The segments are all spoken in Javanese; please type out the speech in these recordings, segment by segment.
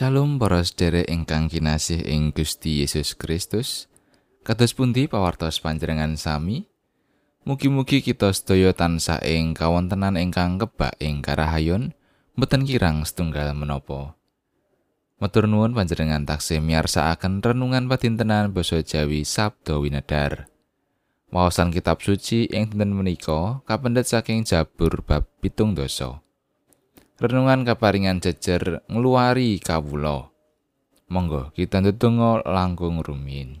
Shalom para sedherek ingkang kinasih ing Gusti Yesus Kristus. Kados pundi pawartos panjenengan sami? Mugi-mugi kita sedaya tansah ing kawontenan ingkang kebak ing karahayon, mboten kirang setunggal menapa. Matur nuwun panjenengan taksih miyarsakaken renungan padintenan basa Jawi Sabda Winedar. Wawasan kitab suci ing dinten menika kapendet saking Jabur bab pitung dosa. Renungan kaparingan jejer ngluari kawula. Monggo kita ndedonga langkung rumin.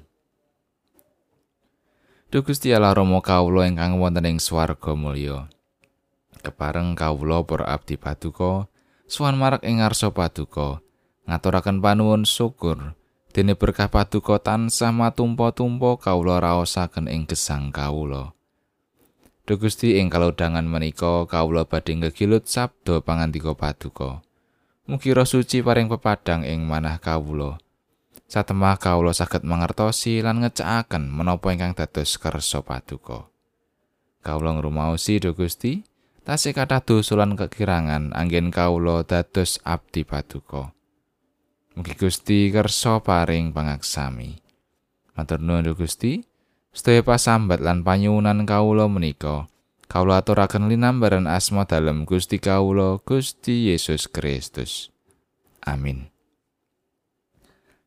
Duh Gusti Allah Rama kawula ingkang wonten ing swarga mulya. Kepareng kawula para abdi paduka, suwan marak ing ngarsa paduka, ngaturaken panuwun syukur dene berkah paduka tansah matumpa-tumpa kawula raosaken ing gesang kawula. Duh Gusti ing kalodhangan menika kawula badhe ngegilut sabda pangandika paduka. Mugi roh suci paring pepadang ing manah kawula. Satemah kawula saged mangertosi lan ngecakaken menapa ingkang dados kersa paduka. Kawula ngrumaosi Duh Gusti, tasih kathah dosa lan kekirangan anggen kawula dados abdi paduka. Mugi Gusti kersa paring pangaksami. Matur nuwun Gusti. Sedaya pasambat lan panyuwunan kawula menika, kawula aturaken linambaran asma dalem Gusti kawula Gusti Yesus Kristus. Amin.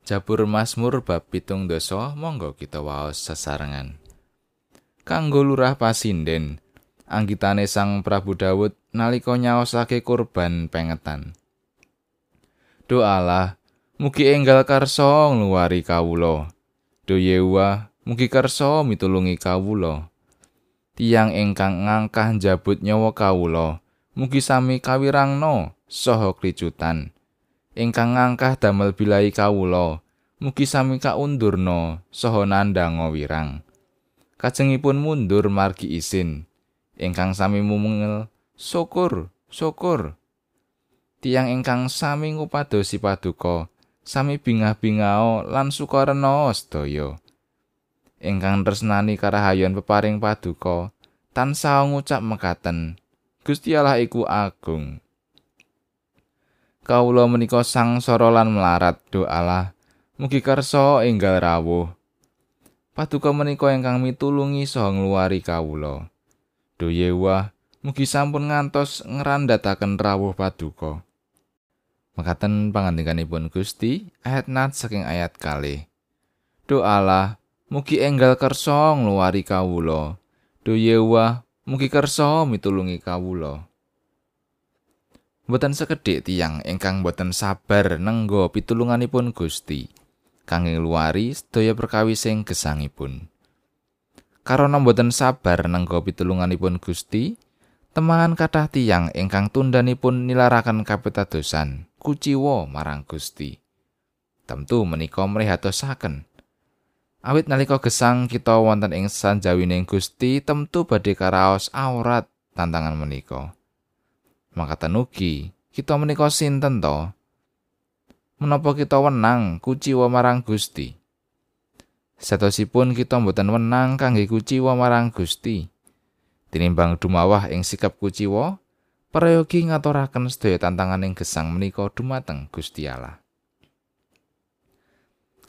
Jabur Mazmur bab pitung dosa monggo kita waos sesarengan. Kanggo lurah pasinden, anggitane Sang Prabu Daud nalika nyaosake kurban pengetan. Doalah, mugi enggal karsa ngluwari kawula. Do Yehuwa, Mugi kersa mitulungi kawula. Tiang ingkang ngangkah njabut nyawa kawula, mugi sami kawirangno saha kricutan. Ingkang ngangkah damel bilai kawula, mugi sami kaundurna saha nandhang wirang. Kajengipun mundur margi isin. Ingkang sami mumengel, syukur, syukur. Tiang ingkang sami ngupadosi paduka, sami bingah-bingao lan sukarena sedaya. Ingkang tresnani karahayon peparing paduka tansah ngucap mekaten Gusti Allah iku agung. Kawula menika sang lan melarat doalah mugi kersa enggal rawuh. Paduka menika ingkang mitulungi saha ngluwari kawula. Doyewa mugi sampun ngantos ngrandhataken rawuh paduka. Mekaten pangandikanipun Gusti ayat nat saking ayat kali Doalah Mugi enggal kersa ngluwari kawula. Do Yewa, mugi kersa mitulungi kawula. Mboten sekedhik tiyang ingkang boten sabar nenggo pitulunganipun Gusti. Kangge ngluwari sedaya perkawis sing gesangipun. Karana boten sabar nenggo pitulunganipun Gusti, temangan kathah tiyang ingkang tundanipun nilaraken kapitadosan, kuciwa marang Gusti. Tentu menika mrihatosaken Awit nalika gesang kita wonten ing sanjawining Gusti temtu badhe karaos aurat tantangan menika. Makaten ugi kita menika sinten to? Menapa kita wenang kuciwa marang Gusti? Satosipun kita mboten wenang kangge kuciwa marang Gusti. Tinimbang dumawah ing sikap kuciwa, prayogi ngaturaken sedaya tantangan ing gesang menika dumateng Gusti Allah.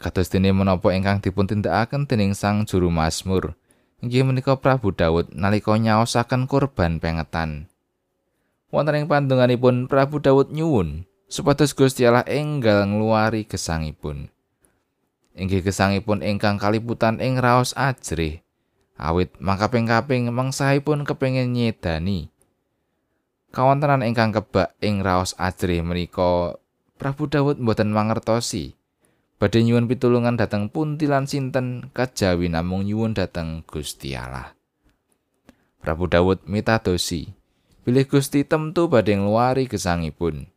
Kados dene menapa ingkang dipuntindakaken dening Sang Juru Mazmur, inggih menika Prabu Daud nalika nyaosaken kurban pengetan. Wonten ing pandonganipun Prabu Daud nyuwun supados Gusti Allah enggal ngluwari gesangipun. Inggih gesangipun ingkang kaliputan ing raos ajrih. Awit mangkaping-kaping mengsahipun kepengin nyedani. Kawontenan ingkang kebak ing raos ajrih menika Prabu Daud mboten mangertosi. Badhe nyuwun pitulungan dhateng punti lan sinten kajawi namung nyuwun dhateng Gusti Allah. Prabu Daud mitadosi, bilih Gusti temtu badhe ngluwari gesangipun.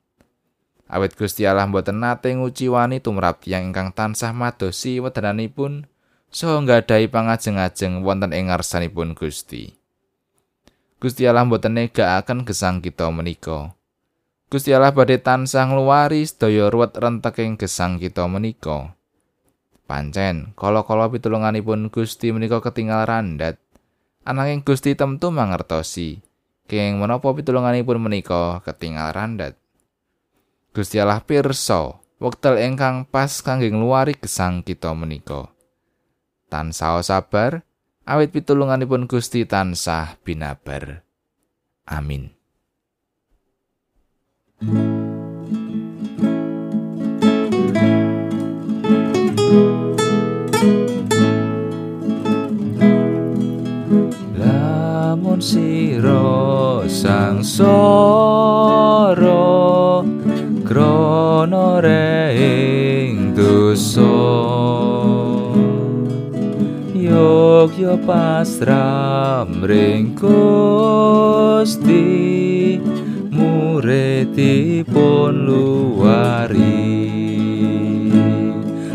Awit Gusti Allah mboten nate nguciwani tumrap tiyang ingkang tansah madosi wedananipun saha nggadahi pangajeng-ajeng wonten ing ngarsanipun Gusti. Gusti Allah mboten negakaken gesang kita menika. Gusti Allah badhe tansah ngluwari sedaya ruwet renteking gesang kita menika. Pancen, kala-kala pitulunganipun Gusti menika ketinggal randat. Ananging Gusti temtu mangertosi, kenging menapa pitulunganipun menika ketinggal randat. Gusti Allah pirsa wektal ingkang pas kangge ngluwari gesang kita menika. Tansah sabar, awit pitulunganipun Gusti tansah binabar. Amin. Lamun siro sang soro krono reing dosa. Yogya pasram ring Gusti muridipun luwari.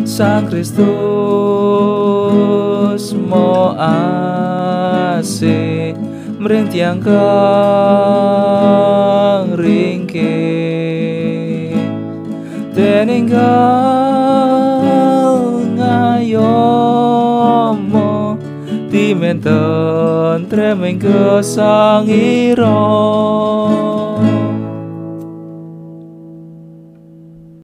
Sang Kristus mo ase mring tiang kang ringke teninggal ngayomo timenten tremeng kesangiran